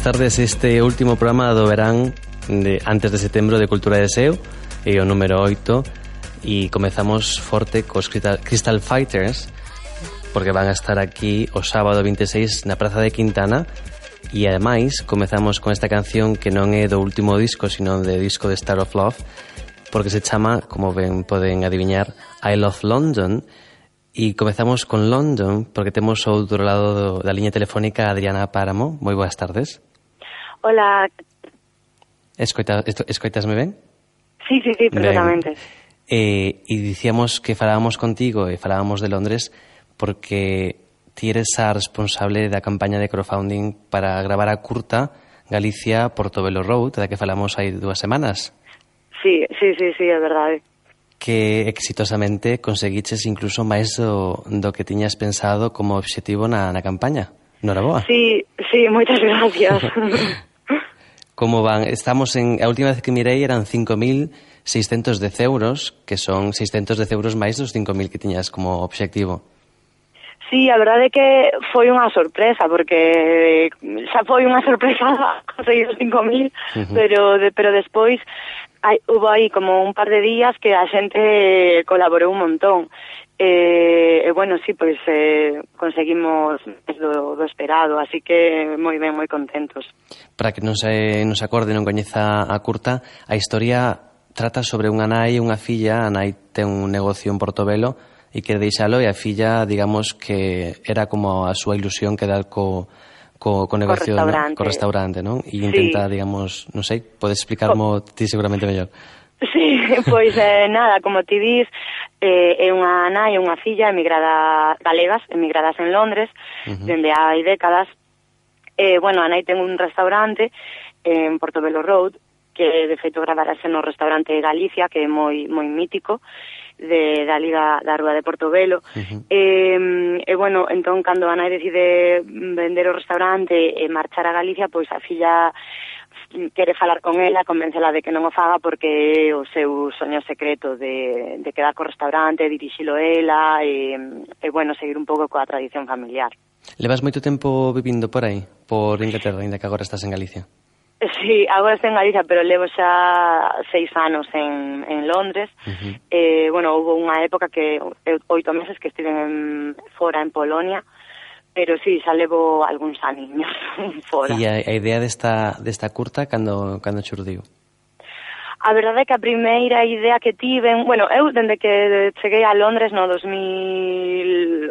boas tardes Este último programa do verán de, Antes de setembro de Cultura de Seu E eh, o número 8 E comezamos forte cos Crystal, Crystal Fighters Porque van a estar aquí o sábado 26 na Praza de Quintana E ademais comezamos con esta canción que non é do último disco Sino do disco de Star of Love Porque se chama, como ben poden adiviñar I Love London E comezamos con London, porque temos outro lado do, da liña telefónica Adriana Páramo. Moi boas tardes. Hola. Escoita, escoitasme ben? Sí, sí, sí, perfectamente. Ben. Eh, e dicíamos que falábamos contigo e falábamos de Londres porque ti eres a responsable da campaña de crowdfunding para gravar a curta Galicia Portobelo Road, da que falamos hai dúas semanas. Sí, sí, sí, sí, é verdade. Que exitosamente conseguiches incluso máis do, do que tiñas pensado como obxectivo na, na campaña. Noraboa. Sí, sí, moitas gracias. como van. Estamos en, a última vez que mirei eran 5.610 euros, que son 610 euros máis dos 5.000 que tiñas como obxectivo. Sí, a verdade é que foi unha sorpresa, porque xa foi unha sorpresa conseguir os 5.000, uh -huh. pero, de, pero despois hai, hubo aí como un par de días que a xente colaborou un montón. E, e bueno, sí, pois eh, conseguimos do, do esperado, así que moi ben, moi contentos. Para que non se nos acorde, non coñeza a curta, a historia trata sobre unha nai e unha filla, a nai ten un negocio en Portobelo e quere deixalo e a filla, digamos, que era como a súa ilusión quedar co, co, co negocio, co restaurante, no? co restaurante non? e intenta, sí. digamos, non sei, podes explicarmo ti seguramente mellor. Sí, pois eh, nada, como ti dis, eh, é unha nai e unha filla emigrada galegas, emigradas en Londres, uh -huh. dende hai décadas. Eh, bueno, a nai ten un restaurante en Portobelo Road, que de feito gravarase no restaurante Galicia, que é moi moi mítico, de, da Liga da Rúa de Portobelo. Uh -huh. eh, e, bueno, entón, cando a nai decide vender o restaurante e marchar a Galicia, pois a filla quere falar con ela, convéncela de que non o faga porque é o seu soño secreto de, de quedar co restaurante, dirixilo ela e, e bueno, seguir un pouco coa tradición familiar. Levas moito tempo vivindo por aí, por Inglaterra, ainda que agora estás en Galicia? Sí, agora estou en Galicia, pero levo xa seis anos en, en Londres. Uh -huh. eh, bueno, houve unha época que oito meses que estive en, fora en Polonia, uh Pero sí, xa levo algúns aniños fora. E a, a idea desta, desta curta cando, cando xurdiu? A verdade é que a primeira idea que tiven, bueno, eu dende que cheguei a Londres no 2008,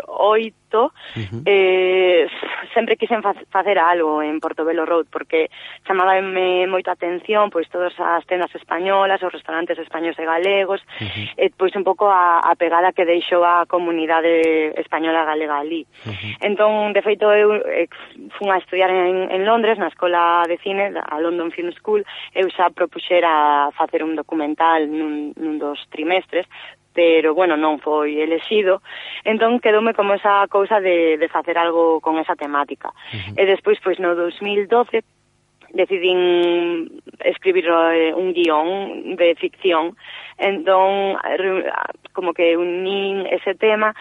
uh -huh. eh, sempre quixen facer algo en Portobelo Road porque chamábame moita atención pois todas as tendas españolas, os restaurantes españoles e galegos, uh -huh. e pois un pouco a, a pegada que deixou a comunidade española galega ali. Uh -huh. Entón, de feito eu ex, fun a estudiar en, en Londres na escola de cine, a London Film School, eu xa propuxera facer un documental nun, nun dos trimestres pero bueno, non foi elexido, entón quedoume como esa cousa de, de facer algo con esa temática. Uh -huh. E despois, pois no 2012, decidín escribir eh, un guión de ficción, entón como que unín ese tema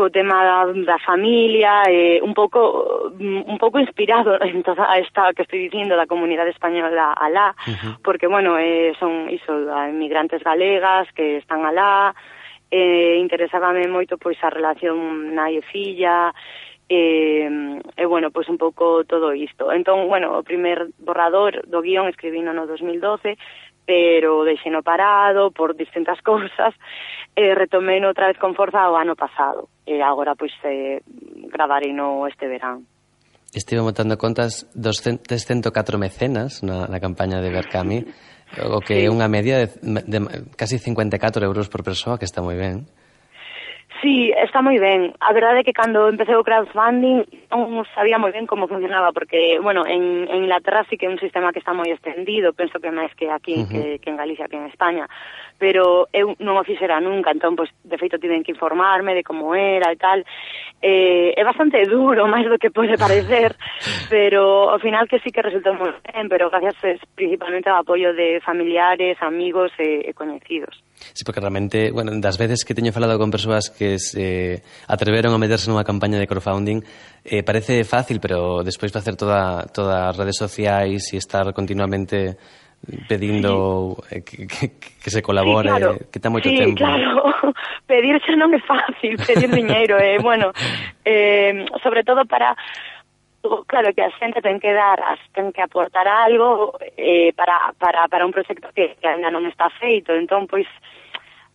co tema da, da familia, eh, un pouco un pouco inspirado en toda esta que estoy dicindo da comunidade española alá, uh -huh. porque bueno, eh, son iso, emigrantes galegas que están alá, eh, interesábame moito pois a relación nai e filla, e, eh, e bueno, pois un pouco todo isto. Entón, bueno, o primer borrador do guión escribino no 2012, pero deixeno parado por distintas cousas e eh, retomei outra vez con forza o ano pasado e agora pois eh, eh gravarino este verán. Estive montando contas 204 104 mecenas na, na campaña de Berkami, o que sí. é unha media de, de, de casi 54 euros por persoa, que está moi ben. Sí, está moi ben. A verdade é que cando empecé o crowdfunding non sabía moi ben como funcionaba, porque, bueno, en, en Inglaterra sí que é un sistema que está moi extendido, penso que máis que aquí, uh -huh. que, que en Galicia, que en España pero eu non o fixera nunca, entón, pois, de feito, tiven que informarme de como era e tal. Eh, é bastante duro, máis do que pode parecer, pero ao final que sí que resultou moi ben, pero gracias es, principalmente ao apoio de familiares, amigos e, e coñecidos. Sí, porque realmente, bueno, das veces que teño falado con persoas que se atreveron a meterse nunha campaña de crowdfunding, eh, parece fácil, pero despois facer toda, todas as redes sociais e estar continuamente pedindo sí. Eh, que, que, que se colabore, sí, claro. que está moito sí, tempo. claro, pedirse non é fácil, pedir diñeiro, eh, bueno, eh, sobre todo para claro que a xente ten que dar, ten que aportar algo eh, para, para, para un proxecto que, que ainda non está feito, entón, pois,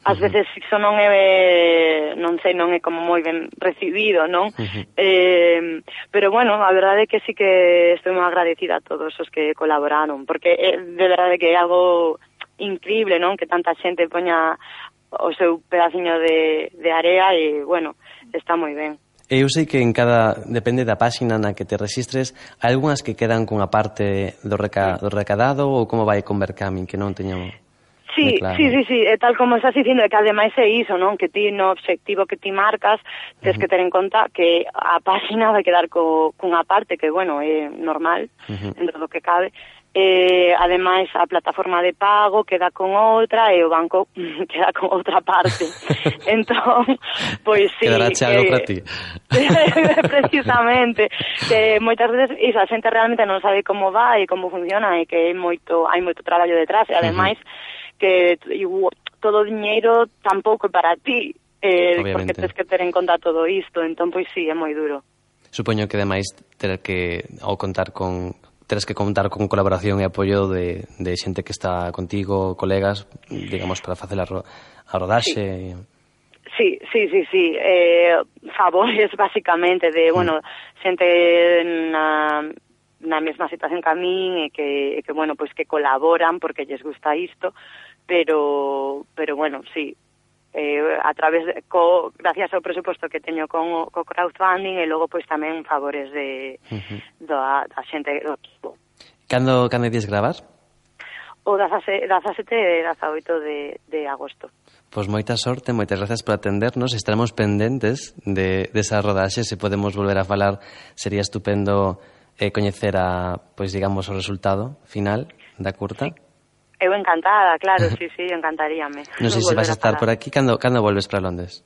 Ás veces iso non é non sei, non é como moi ben recibido, non? Uh -huh. Eh, pero bueno, a verdade é que sí que estou moi agradecida a todos os que colaboraron, porque é, de verdade que é algo increíble, non? Que tanta xente poña o seu pedaciño de, de area e, bueno, está moi ben. E eu sei que en cada, depende da páxina na que te registres, hai algunhas que quedan cunha parte do, reca, do recadado ou como vai con Berkami, que non teñamos... Sí, claro. sí, sí, sí, é tal como estás dicindo, que ademais é iso, non? Que ti no obxectivo que ti marcas, tens uh -huh. que ter en conta que a páxina vai quedar co, cunha parte que, bueno, é normal, uh -huh. dentro do que cabe, eh, ademais a plataforma de pago queda con outra e o banco queda con outra parte. entón, pois sí, Quedará que, eh, para ti. precisamente, que moitas veces iso, a xente realmente non sabe como vai e como funciona e que é moito, hai moito traballo detrás e ademais uh -huh que todo o diñeiro tampouco é para ti, eh, porque tens que ter en conta todo isto, entón pois sí, é moi duro. Supoño que ademais ter que ao contar con terás que contar con colaboración e apoio de, de xente que está contigo, colegas, digamos, para facer a, ro a rodaxe. Sí, sí, sí, sí. sí. Eh, favores, basicamente, de, bueno, mm. xente na, na mesma situación que a min e que, e que bueno, pois pues que colaboran porque lles gusta isto, pero pero bueno, sí, eh, a través de, co, gracias ao presuposto que teño con co crowdfunding e logo pois tamén favores de uh -huh. da, da xente do equipo. Cando cando ides gravar? O 17 e 18 de, de agosto. Pois moita sorte, moitas grazas por atendernos Estaremos pendentes de, de esa rodaxe Se podemos volver a falar Sería estupendo eh, coñecer a, pois digamos, o resultado final da curta sí. Eu encantada, claro, sí, sí, encantaríame. Non sei se vas a estar por aquí, cando, cando volves para Londres?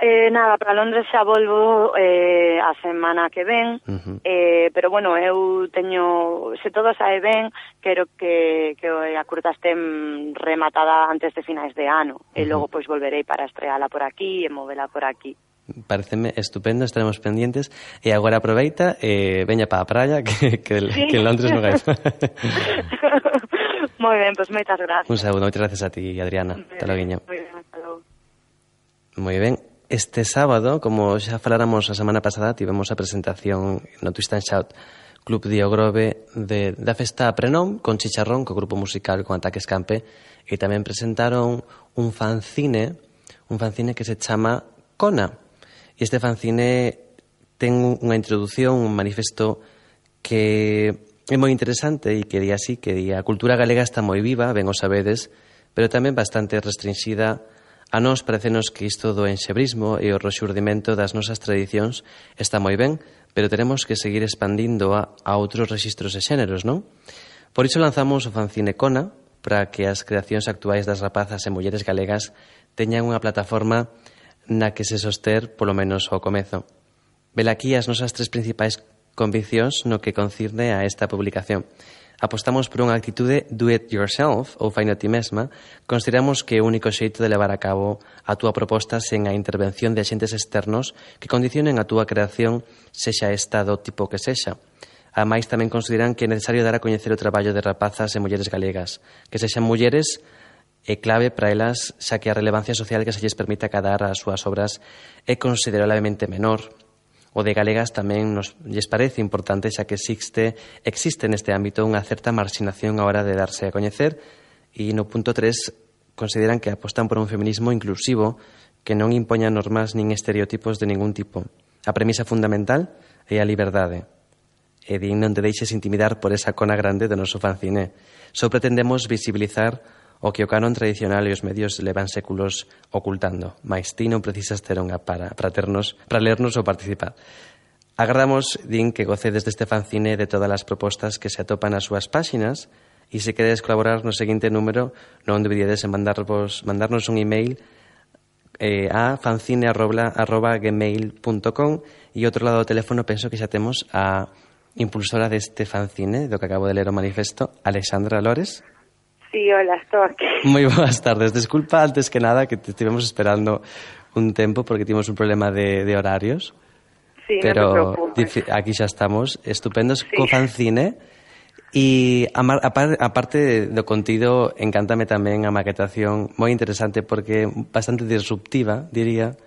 Eh, nada, para Londres xa volvo eh, a semana que ven, uh -huh. eh, pero bueno, eu teño, se todo sae ben, quero que, que a curta este rematada antes de finais de ano, uh -huh. e logo pois volverei para estreala por aquí e movela por aquí. Pareceme estupendo, estaremos pendientes E agora aproveita e eh, veña para a praia Que, que, sí. que en Londres non hai Moi ben, pois moitas gracias. Un saúdo, moitas gracias a ti, Adriana. Hasta logo, Moi ben, hasta logo. Moi ben, Este sábado, como xa faláramos a semana pasada, tivemos a presentación no Twist and Shout Club Diogrove de, da festa Prenom con Chicharrón, co grupo musical con Ataques Campe, e tamén presentaron un fanzine, un fanzine que se chama Cona. E este fanzine ten unha introdución, un manifesto que é moi interesante e quería así que a cultura galega está moi viva, ben o sabedes, pero tamén bastante restringida A nós parecenos que isto do enxebrismo e o rexurdimento das nosas tradicións está moi ben, pero teremos que seguir expandindo a, a outros registros e xéneros, non? Por iso lanzamos o fanzine Cona para que as creacións actuais das rapazas e mulleres galegas teñan unha plataforma na que se soster polo menos ao comezo. Velaquí as nosas tres principais conviccións no que concirne a esta publicación. Apostamos por unha actitude do it yourself ou faino ti mesma, consideramos que o único xeito de levar a cabo a túa proposta sen a intervención de axentes externos que condicionen a túa creación sexa esta do tipo que sexa. Ademais, tamén consideran que é necesario dar a coñecer o traballo de rapazas e mulleres galegas, que sexan mulleres é clave para elas, xa que a relevancia social que se lles permite acadar as súas obras é considerablemente menor o de galegas tamén nos lles parece importante xa que existe, existe neste ámbito unha certa marxinación a hora de darse a coñecer e no punto 3 consideran que apostan por un feminismo inclusivo que non impoña normas nin estereotipos de ningún tipo. A premisa fundamental é a liberdade. E din non te deixes intimidar por esa cona grande do noso fanzine. Só pretendemos visibilizar o que o canon tradicional e os medios levan séculos ocultando, mais ti non precisas ter unha para, para, ternos, para lernos ou participar. Agradamos, din, que gocedes deste fanzine de todas as propostas que se atopan nas súas páxinas e se queredes colaborar no seguinte número non deberíades en mandarvos, mandarnos un email eh, a fanzine.gmail.com e outro lado do teléfono penso que xa temos a impulsora deste fanzine do que acabo de ler o manifesto, Alexandra Lores. Sí, hola, estou aquí. Moi boas tardes. Desculpa antes que nada que te estivemos esperando un tempo porque tivemos un problema de, de horarios. Sí, pero no te aquí xa estamos estupendos sí. co fanzine e a, a, a do contido encántame tamén a maquetación moi interesante porque bastante disruptiva, diría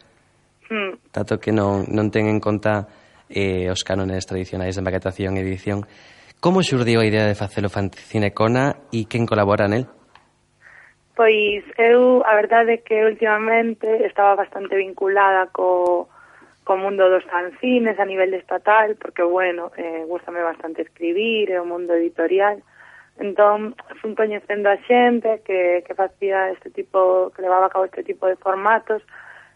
hmm. tanto que non, non ten en conta eh, os cánones tradicionais de maquetación e edición Como xurdiu a idea de facer o Cinecona e quen colabora nel? Pois eu, a verdade é que últimamente estaba bastante vinculada co, co mundo dos fanzines a nivel estatal, porque, bueno, eh, gustame bastante escribir e o mundo editorial. Entón, fun coñecendo a xente que, que facía este tipo, que levaba a cabo este tipo de formatos,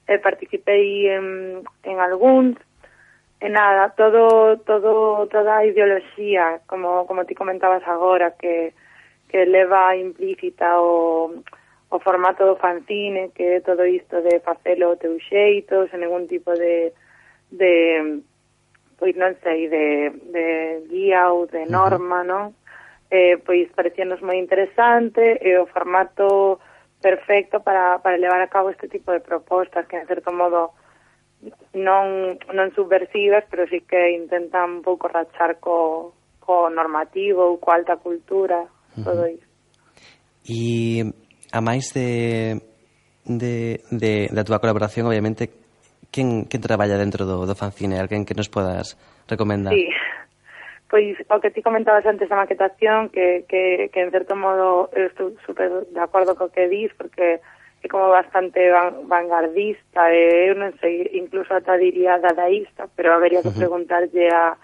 e eh, participei en, en algúns, E nada, todo, todo, toda a ideoloxía, como, como ti comentabas agora, que, que leva implícita o, o formato do fanzine, que é todo isto de facelo o teu xeito, sen ningún tipo de, de pois non sei, de, de guía ou de norma, non? Eh, pois parecíanos moi interesante e o formato perfecto para, para levar a cabo este tipo de propostas que, en certo modo, non, non subversivas, pero sí que intentan un pouco rachar co, co normativo, co alta cultura, uh -huh. todo iso. E a máis de, de, de, da túa colaboración, obviamente, quen, quen traballa dentro do, do fanzine? Alguén que nos podas recomendar? Sí. Pois o que ti comentabas antes da maquetación, que, que, que en certo modo estou super de acordo co que dis, porque é como bastante van, vanguardista, e eu non sei, incluso ata diría dadaísta, pero habería que preguntarlle a,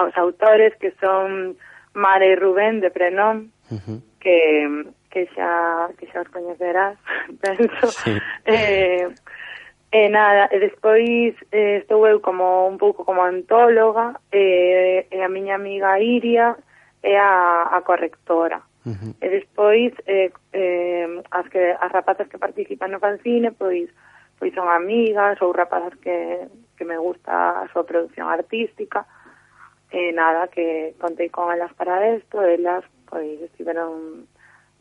aos autores que son Mare e Rubén de Prenón, uh -huh. que, que xa que xa os coñecerás, penso. Sí. Eh, E nada, e despois eh, estou eu como un pouco como antóloga, eh, e a miña amiga Iria é a, a correctora. Uh -huh. E despois eh, eh, as que as rapazas que participan no fanzine, pois pois son amigas ou rapazas que, que me gusta a súa produción artística. E nada, que contei con elas para isto, elas pois estiveron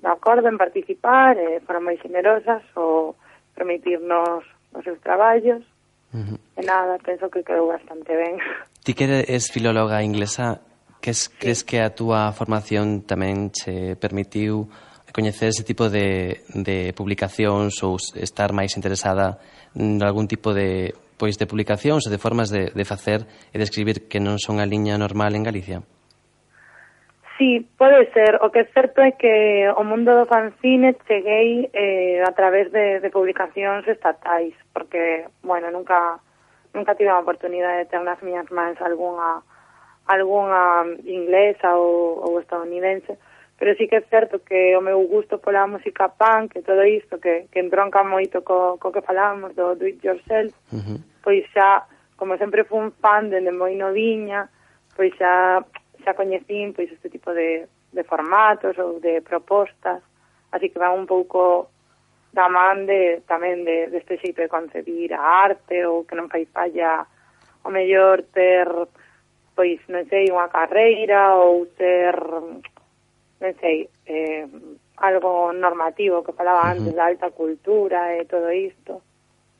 de acordo en participar, e foron moi generosas o permitirnos os seus traballos. Uh -huh. E nada, penso que quedou bastante ben. Ti que eres filóloga inglesa, que sí. crees que a túa formación tamén che permitiu coñecer ese tipo de, de publicacións ou estar máis interesada en algún tipo de pois de publicacións ou de formas de, de facer e de escribir que non son a liña normal en Galicia? Sí, pode ser. O que é certo é que o mundo do fanzine cheguei eh, a través de, de publicacións estatais, porque, bueno, nunca, nunca tive a oportunidade de ter nas miñas mans algunha algunha inglesa ou, ou estadounidense, pero sí que é certo que o meu gusto pola música punk e todo isto que, que entronca moito co, co que falábamos do do it yourself, uh -huh. pois xa, como sempre fui un fan dende moi noviña, pois xa, xa coñecín pois este tipo de, de formatos ou de propostas, así que van un pouco da man de, tamén de, deste xeito de concebir a arte ou que non fai falla o mellor ter pois non sei, unha carreira ou ser non sei, eh, algo normativo que falaba antes uh -huh. da alta cultura e todo isto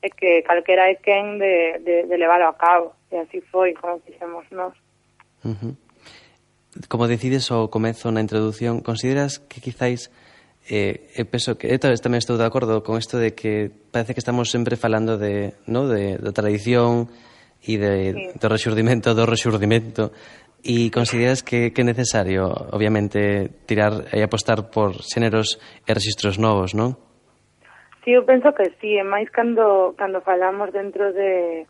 é que calquera é quen de, de, de leválo a cabo e así foi como fixemos nós uh -huh. Como decides ao comezo na introdución consideras que quizáis eh, eu penso que eu tamén estou de acordo con isto de que parece que estamos sempre falando de, no, de, da tradición e de, sí. do resurdimento do resurdimento e consideras que, que é necesario obviamente tirar e apostar por xéneros e registros novos, non? Sí, eu penso que sí, e máis cando, cando falamos dentro de,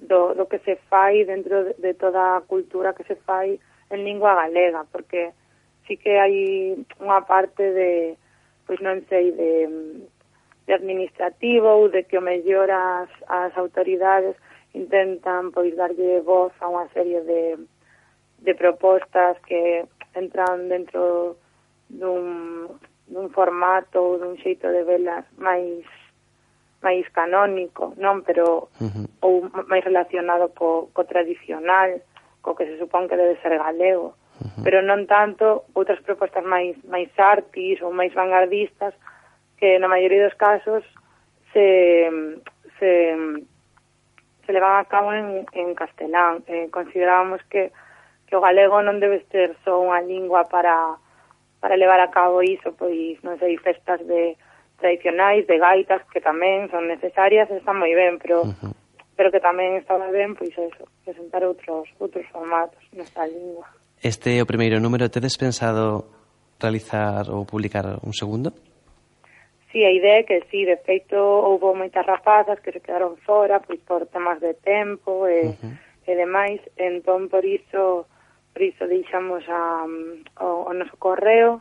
do, do que se fai, dentro de, de toda a cultura que se fai en lingua galega, porque sí que hai unha parte de, pois non sei, de, de administrativo ou de que o mellor as, as autoridades intentan pois darlle voz a unha serie de, de propostas que entran dentro dun, dun formato ou dun xeito de velas máis máis canónico, non, pero uh -huh. ou máis relacionado co, co tradicional, co que se supón que debe ser galego, uh -huh. pero non tanto outras propostas máis máis artis ou máis vanguardistas que na maioría dos casos se se se levan a cabo en, en castelán. Eh, considerábamos que, que o galego non debe ser só unha lingua para, para levar a cabo iso, pois, non sei, festas de tradicionais, de gaitas, que tamén son necesarias, están moi ben, pero uh -huh. pero que tamén estaba ben, pois, eso, presentar outros outros formatos nesta lingua. Este é o primeiro número, tedes pensado realizar ou publicar un segundo? Sí, a idea é que sí, de feito houve moitas rapazas que se quedaron fora pois por temas de tempo e, eh, uh -huh. e demais, entón por iso por iso deixamos a, mm, o, o noso correo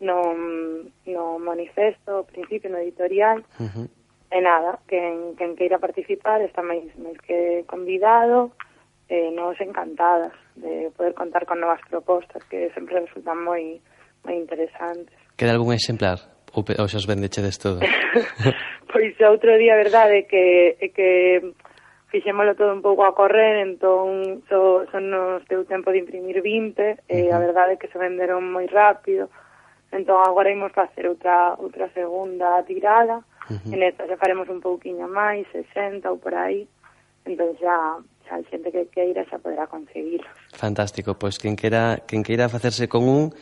no, mm, no manifesto, ao principio, no editorial, uh -huh. e nada, quen, quen queira participar está máis, máis que convidado, e nos encantadas de poder contar con novas propostas que sempre resultan moi, moi interesantes. Queda algún exemplar? ou, ou xa os vendechedes todo? pois outro día, verdade, que, que fixémolo todo un pouco a correr, entón so, son nos teu tempo de imprimir 20, e a verdade é que se venderon moi rápido, entón agora imos facer outra, outra segunda tirada, uh -huh. en esta xa faremos un pouquiño máis, 60 ou por aí, entón xa xa xente que queira xa poderá conseguirlos. Fantástico, pois quen queira, quen queira facerse con un,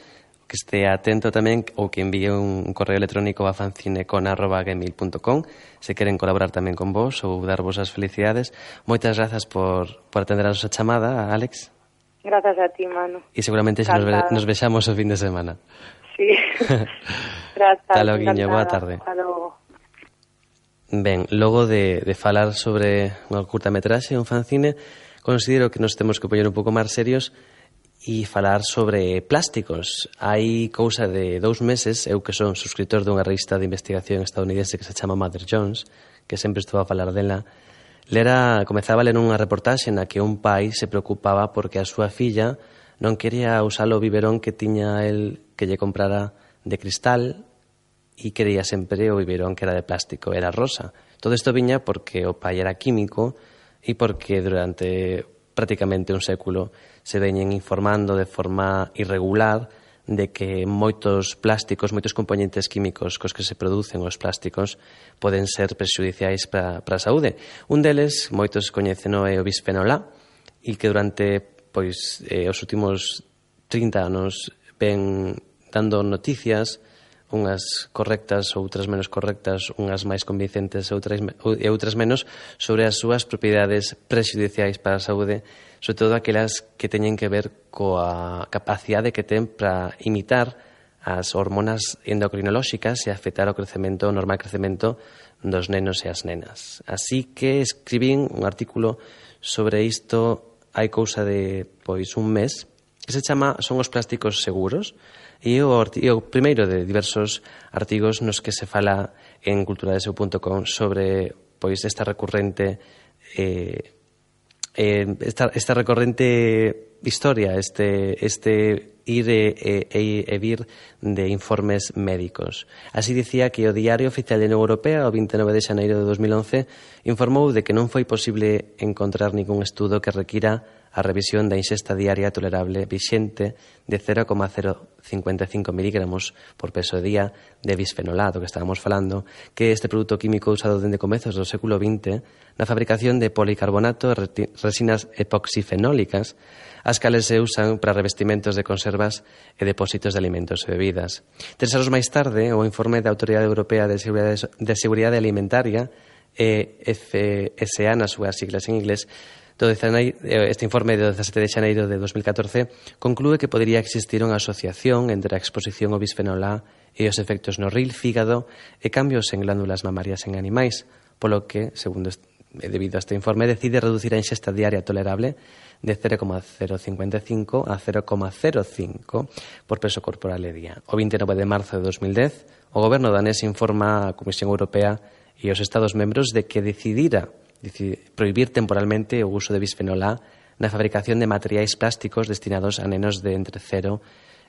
que estea atento tamén ou que envíe un correo electrónico a fancinecon.gmail.com se queren colaborar tamén con vos ou darvos as felicidades. Moitas grazas por, por atender a nosa chamada, Alex. Grazas a ti, Manu. E seguramente se nos, ve, nos vexamos o fin de semana. Sí. grazas. Hasta logo, Guiño. Boa tarde. Hasta logo. Ben, logo de, de falar sobre unha curtametraxe, un fanzine, considero que nos temos que poñer un pouco máis serios e falar sobre plásticos. Hai cousa de dous meses, eu que son suscriptor dunha revista de investigación estadounidense que se chama Mother Jones, que sempre estou a falar dela, lera, comezaba a ler unha reportaxe na que un pai se preocupaba porque a súa filla non quería usar o biberón que tiña el que lle comprara de cristal e quería sempre o biberón que era de plástico, era rosa. Todo isto viña porque o pai era químico e porque durante prácticamente un século se veñen informando de forma irregular de que moitos plásticos, moitos componentes químicos cos que se producen os plásticos poden ser prexudiciais para, para a saúde. Un deles, moitos coñecen é o bisfenol A, e que durante pois eh, os últimos 30 anos ven dando noticias unhas correctas, outras menos correctas, unhas máis convincentes e outras, e outras menos, sobre as súas propiedades prexudiciais para a saúde, sobre todo aquelas que teñen que ver coa capacidade que ten para imitar as hormonas endocrinolóxicas e afectar o crecemento, o normal crecemento dos nenos e as nenas. Así que escribín un artículo sobre isto hai cousa de pois un mes que se chama Son os plásticos seguros E o, e o primeiro de diversos artigos nos que se fala en culturadeseu.com sobre pois esta recurrente eh, eh, esta, esta recurrente historia, este, este ir e, e, e vir de informes médicos. Así dicía que o Diario Oficial de Unión Europea o 29 de xaneiro de 2011 informou de que non foi posible encontrar ningún estudo que requira a revisión da inxesta diaria tolerable vixente de 0,055 miligramos por peso día de bisfenolado que estábamos falando, que este produto químico usado dende comezos do século XX na fabricación de policarbonato e resinas epoxifenólicas, as cales se usan para revestimentos de conservas e depósitos de alimentos e bebidas. Tres anos máis tarde, o informe da Autoridade Europea de Seguridade, de Seguridade Alimentaria, EFSA nas súas siglas en inglés, do eh, este informe de 17 de xaneiro de 2014 conclúe que podería existir unha asociación entre a exposición ao bisfenol A e os efectos no ril, fígado e cambios en glándulas mamarias en animais, polo que, segundo eh, debido a este informe, decide reducir a inxesta diaria tolerable de 0,055 a 0,05 por peso corporal e día. O 29 de marzo de 2010, o goberno danés informa á Comisión Europea e aos Estados membros de que decidira prohibir temporalmente o uso de bisfenol A na fabricación de materiais plásticos destinados a nenos de entre 0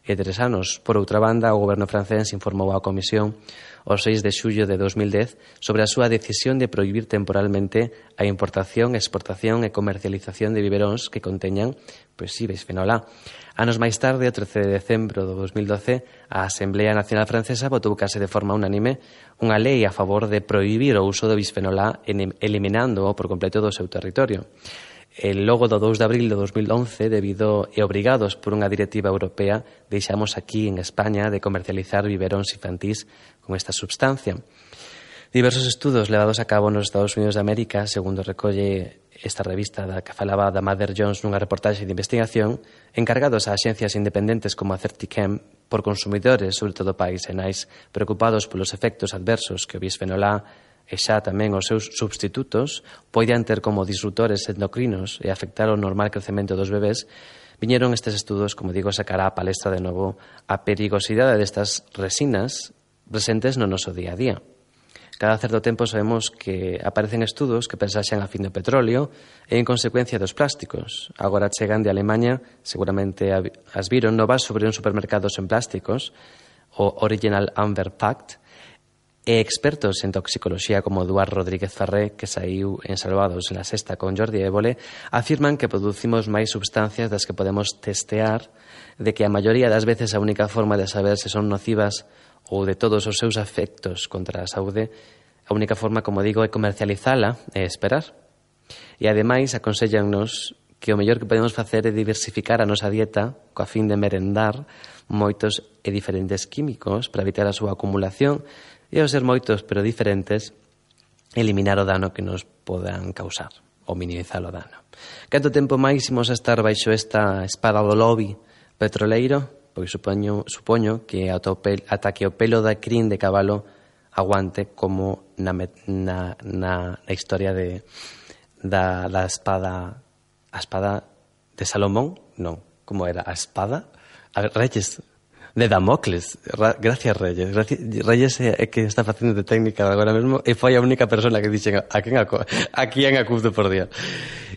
e tres anos. Por outra banda, o goberno francés informou á Comisión o 6 de xullo de 2010 sobre a súa decisión de prohibir temporalmente a importación, exportación e comercialización de biberóns que conteñan pois sí, bisfenol A. Anos máis tarde, o 13 de decembro de 2012, a Asamblea Nacional Francesa votou case de forma unánime unha lei a favor de prohibir o uso do bisfenol A eliminando-o por completo do seu territorio el logo do 2 de abril de 2011 debido e obrigados por unha directiva europea deixamos aquí en España de comercializar biberóns infantís con esta substancia. Diversos estudos levados a cabo nos Estados Unidos de América, segundo recolle esta revista da que falaba da Mother Jones nunha reportaxe de investigación, encargados a axencias independentes como a Certicam, por consumidores, sobre todo pais e nais, preocupados polos efectos adversos que o bisfenol A e xa tamén os seus substitutos poidan ter como disruptores endocrinos e afectar o normal crecemento dos bebés, viñeron estes estudos, como digo, sacará a palestra de novo a perigosidade destas resinas presentes no noso día a día. Cada certo tempo sabemos que aparecen estudos que pensaxen a fin do petróleo e en consecuencia dos plásticos. Agora chegan de Alemanha, seguramente as viron novas sobre un supermercado sen plásticos, o Original Amber Pact, E expertos en toxicoloxía como Eduard Rodríguez Ferré, que saíu en Salvados na sexta con Jordi Évole, afirman que producimos máis substancias das que podemos testear, de que a maioría das veces a única forma de saber se son nocivas ou de todos os seus afectos contra a saúde, a única forma, como digo, é comercializala e esperar. E ademais aconsellannos que o mellor que podemos facer é diversificar a nosa dieta coa fin de merendar moitos e diferentes químicos para evitar a súa acumulación e ao ser moitos pero diferentes, eliminar o dano que nos podan causar ou minimizar o dano. Canto tempo máis imos a estar baixo esta espada do lobby petroleiro? Pois supoño, supoño que ata, pel, ata que o pelo da crin de cabalo aguante como na, na, na, na historia de, da, da espada a espada de Salomón, non, como era a espada a ver, Reyes de Damocles. Ra gracias, Reyes. Gracias, Reyes é, é que está facendo de técnica agora mesmo e foi a única persona que dixen a quen acu a quen acudo por día.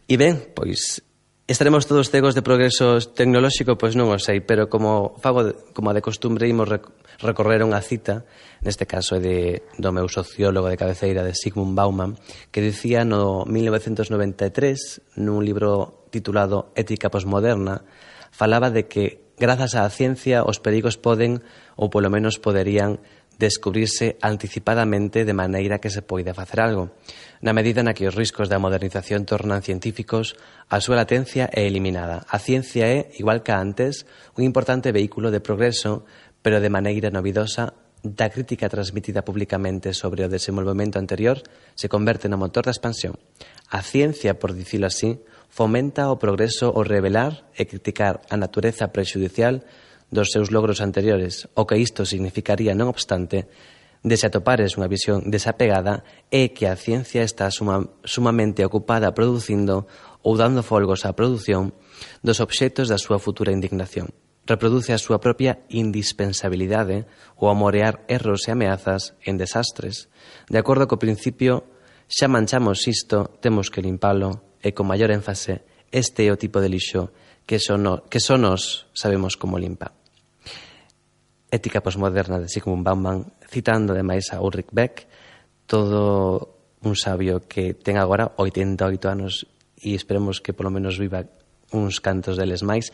E ben, pois estaremos todos cegos de progreso tecnolóxico, pois non o sei, pero como fago de, como de costumbre imos rec recorrer unha cita, neste caso é de, do meu sociólogo de cabeceira de Sigmund Bauman, que dicía no 1993 nun libro titulado Ética posmoderna, falaba de que grazas á ciencia, os perigos poden, ou polo menos poderían, descubrirse anticipadamente de maneira que se poida facer algo, na medida na que os riscos da modernización tornan científicos, a súa latencia é eliminada. A ciencia é, igual que antes, un importante vehículo de progreso, pero de maneira novidosa da crítica transmitida publicamente sobre o desenvolvemento anterior se converte no motor da expansión. A ciencia, por dicilo así, fomenta o progreso o revelar e criticar a natureza prexudicial dos seus logros anteriores, o que isto significaría, non obstante, de se atopares unha visión desapegada é que a ciencia está suma, sumamente ocupada producindo ou dando folgos á produción dos obxectos da súa futura indignación. Reproduce a súa propia indispensabilidade ou amorear erros e ameazas en desastres. De acordo co principio, xa manchamos isto, temos que limpalo, e con maior énfase este é o tipo de lixo que só, no, que só nos sabemos como limpa. Ética posmoderna de Sigmund Bauman, citando ademais a Ulrich Beck, todo un sabio que ten agora 88 anos e esperemos que polo menos viva uns cantos deles máis.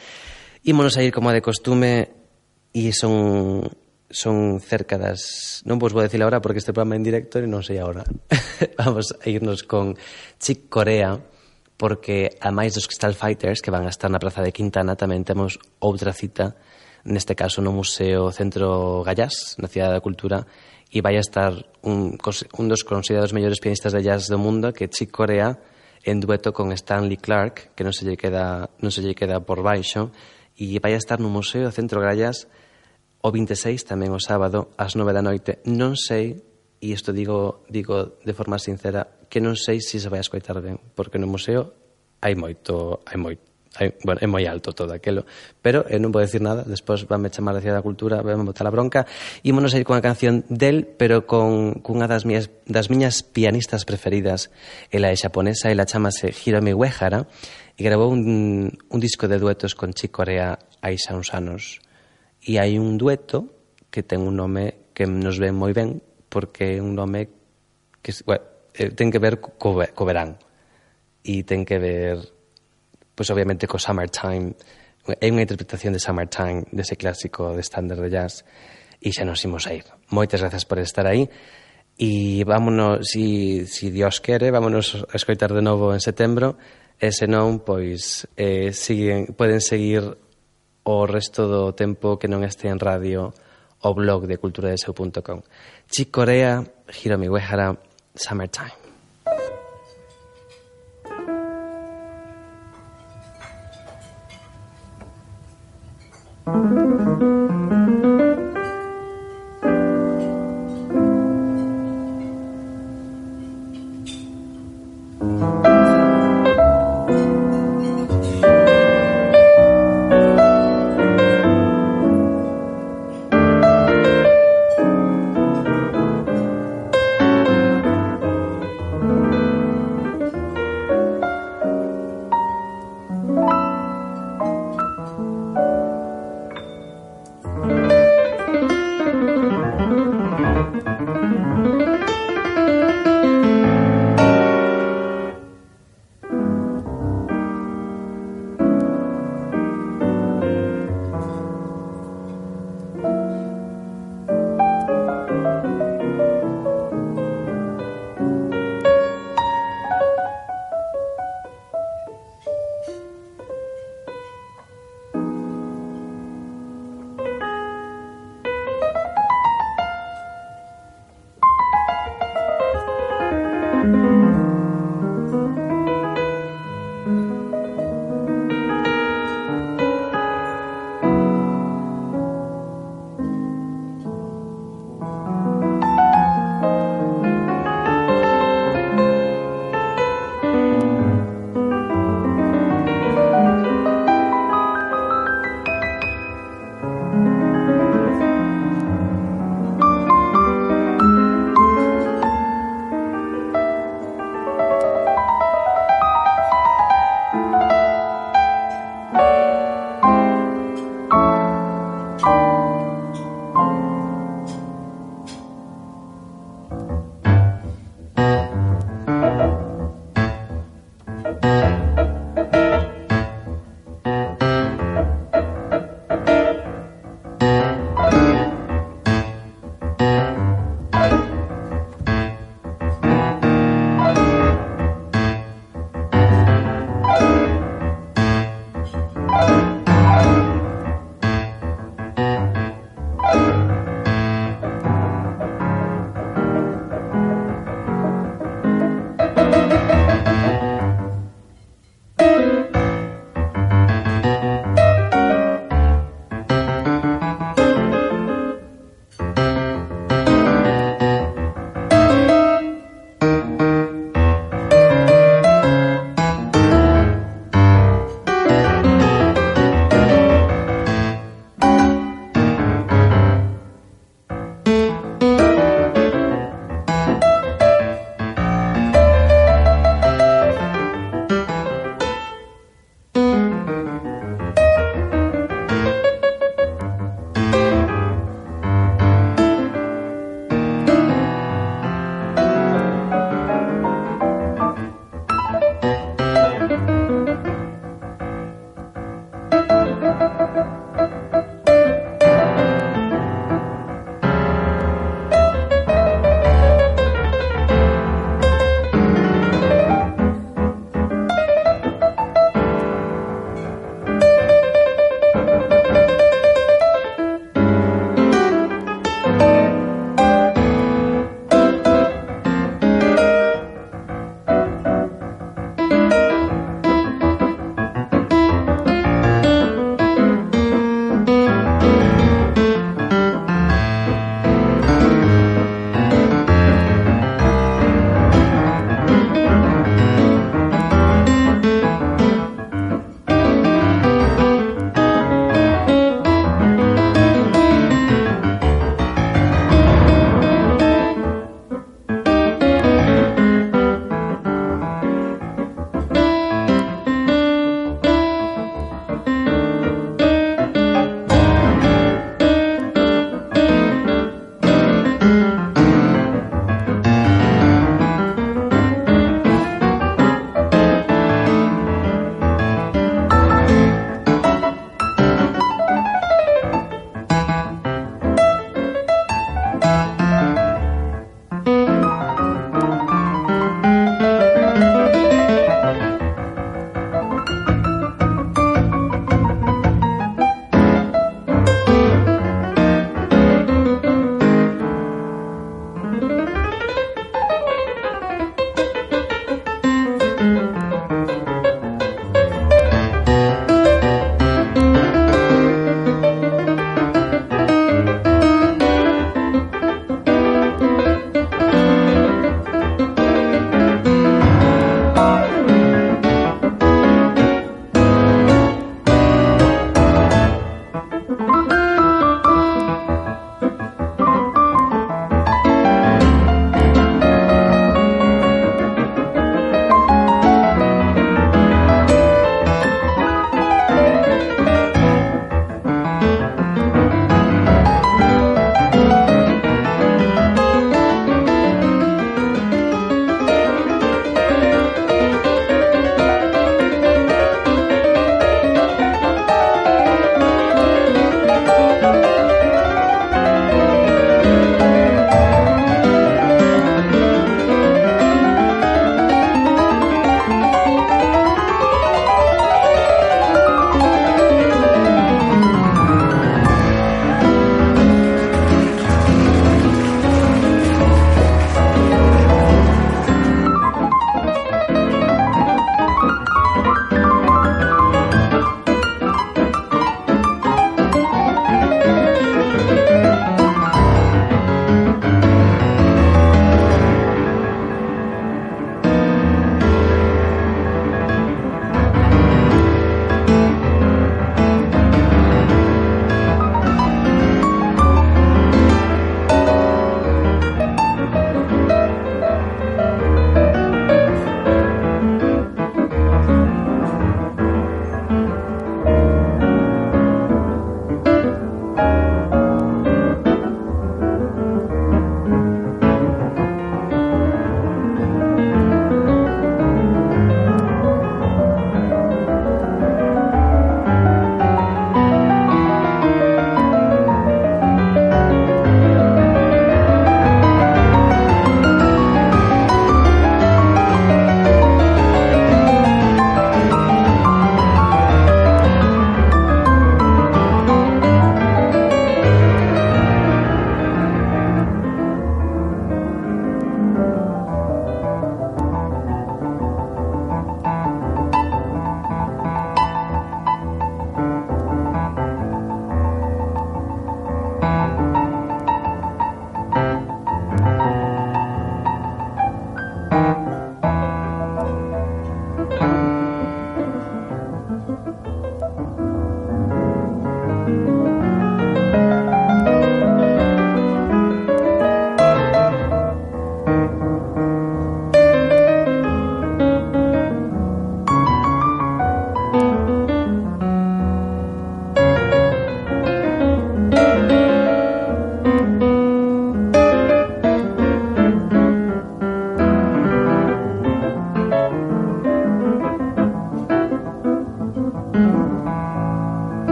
Ímonos a ir como de costume e son son cerca das... Non vos vou decir agora porque este programa en directo e non sei agora. Vamos a irnos con Chick Corea, porque a máis dos Crystal Fighters que van a estar na Praza de Quintana tamén temos outra cita neste caso no Museo Centro Gallás na Cidade da Cultura e vai a estar un, un dos considerados mellores pianistas de jazz do mundo que é Chick Corea en dueto con Stanley Clark que non se lle queda, non se lle queda por baixo e vai a estar no Museo Centro Gallás o 26 tamén o sábado ás 9 da noite. Non sei, e isto digo, digo de forma sincera que non sei se se vai escoitar ben, porque no museo hai moito, hai moito hai, bueno, é moi alto todo aquilo pero eu eh, non vou decir nada, despois vanme chamar a Cidade da Cultura, vanme botar a bronca. E monos ir cunha canción del pero con cunha das miñas, das miñas pianistas preferidas. Ela é xaponesa, ela chamase Hiromi Uehara e grabou un, un disco de duetos con Chico Corea hai xa uns anos. E hai un dueto que ten un nome que nos ven moi ben porque é un nome que, bueno, eh, ten que ver co, co verán. E ten que ver pois pues, obviamente co Summertime. É unha interpretación de Summertime dese clásico de estándar de jazz e xa nos imos a ir. Moitas grazas por estar aí. E vámonos, si, si Dios quere vámonos a escoitar de novo en setembro. E senón, pois eh, siguen, poden seguir o resto do tempo que non este en radio o blog de culturadeseu.com. Chicorea, Hiromi Uehara, Summertime.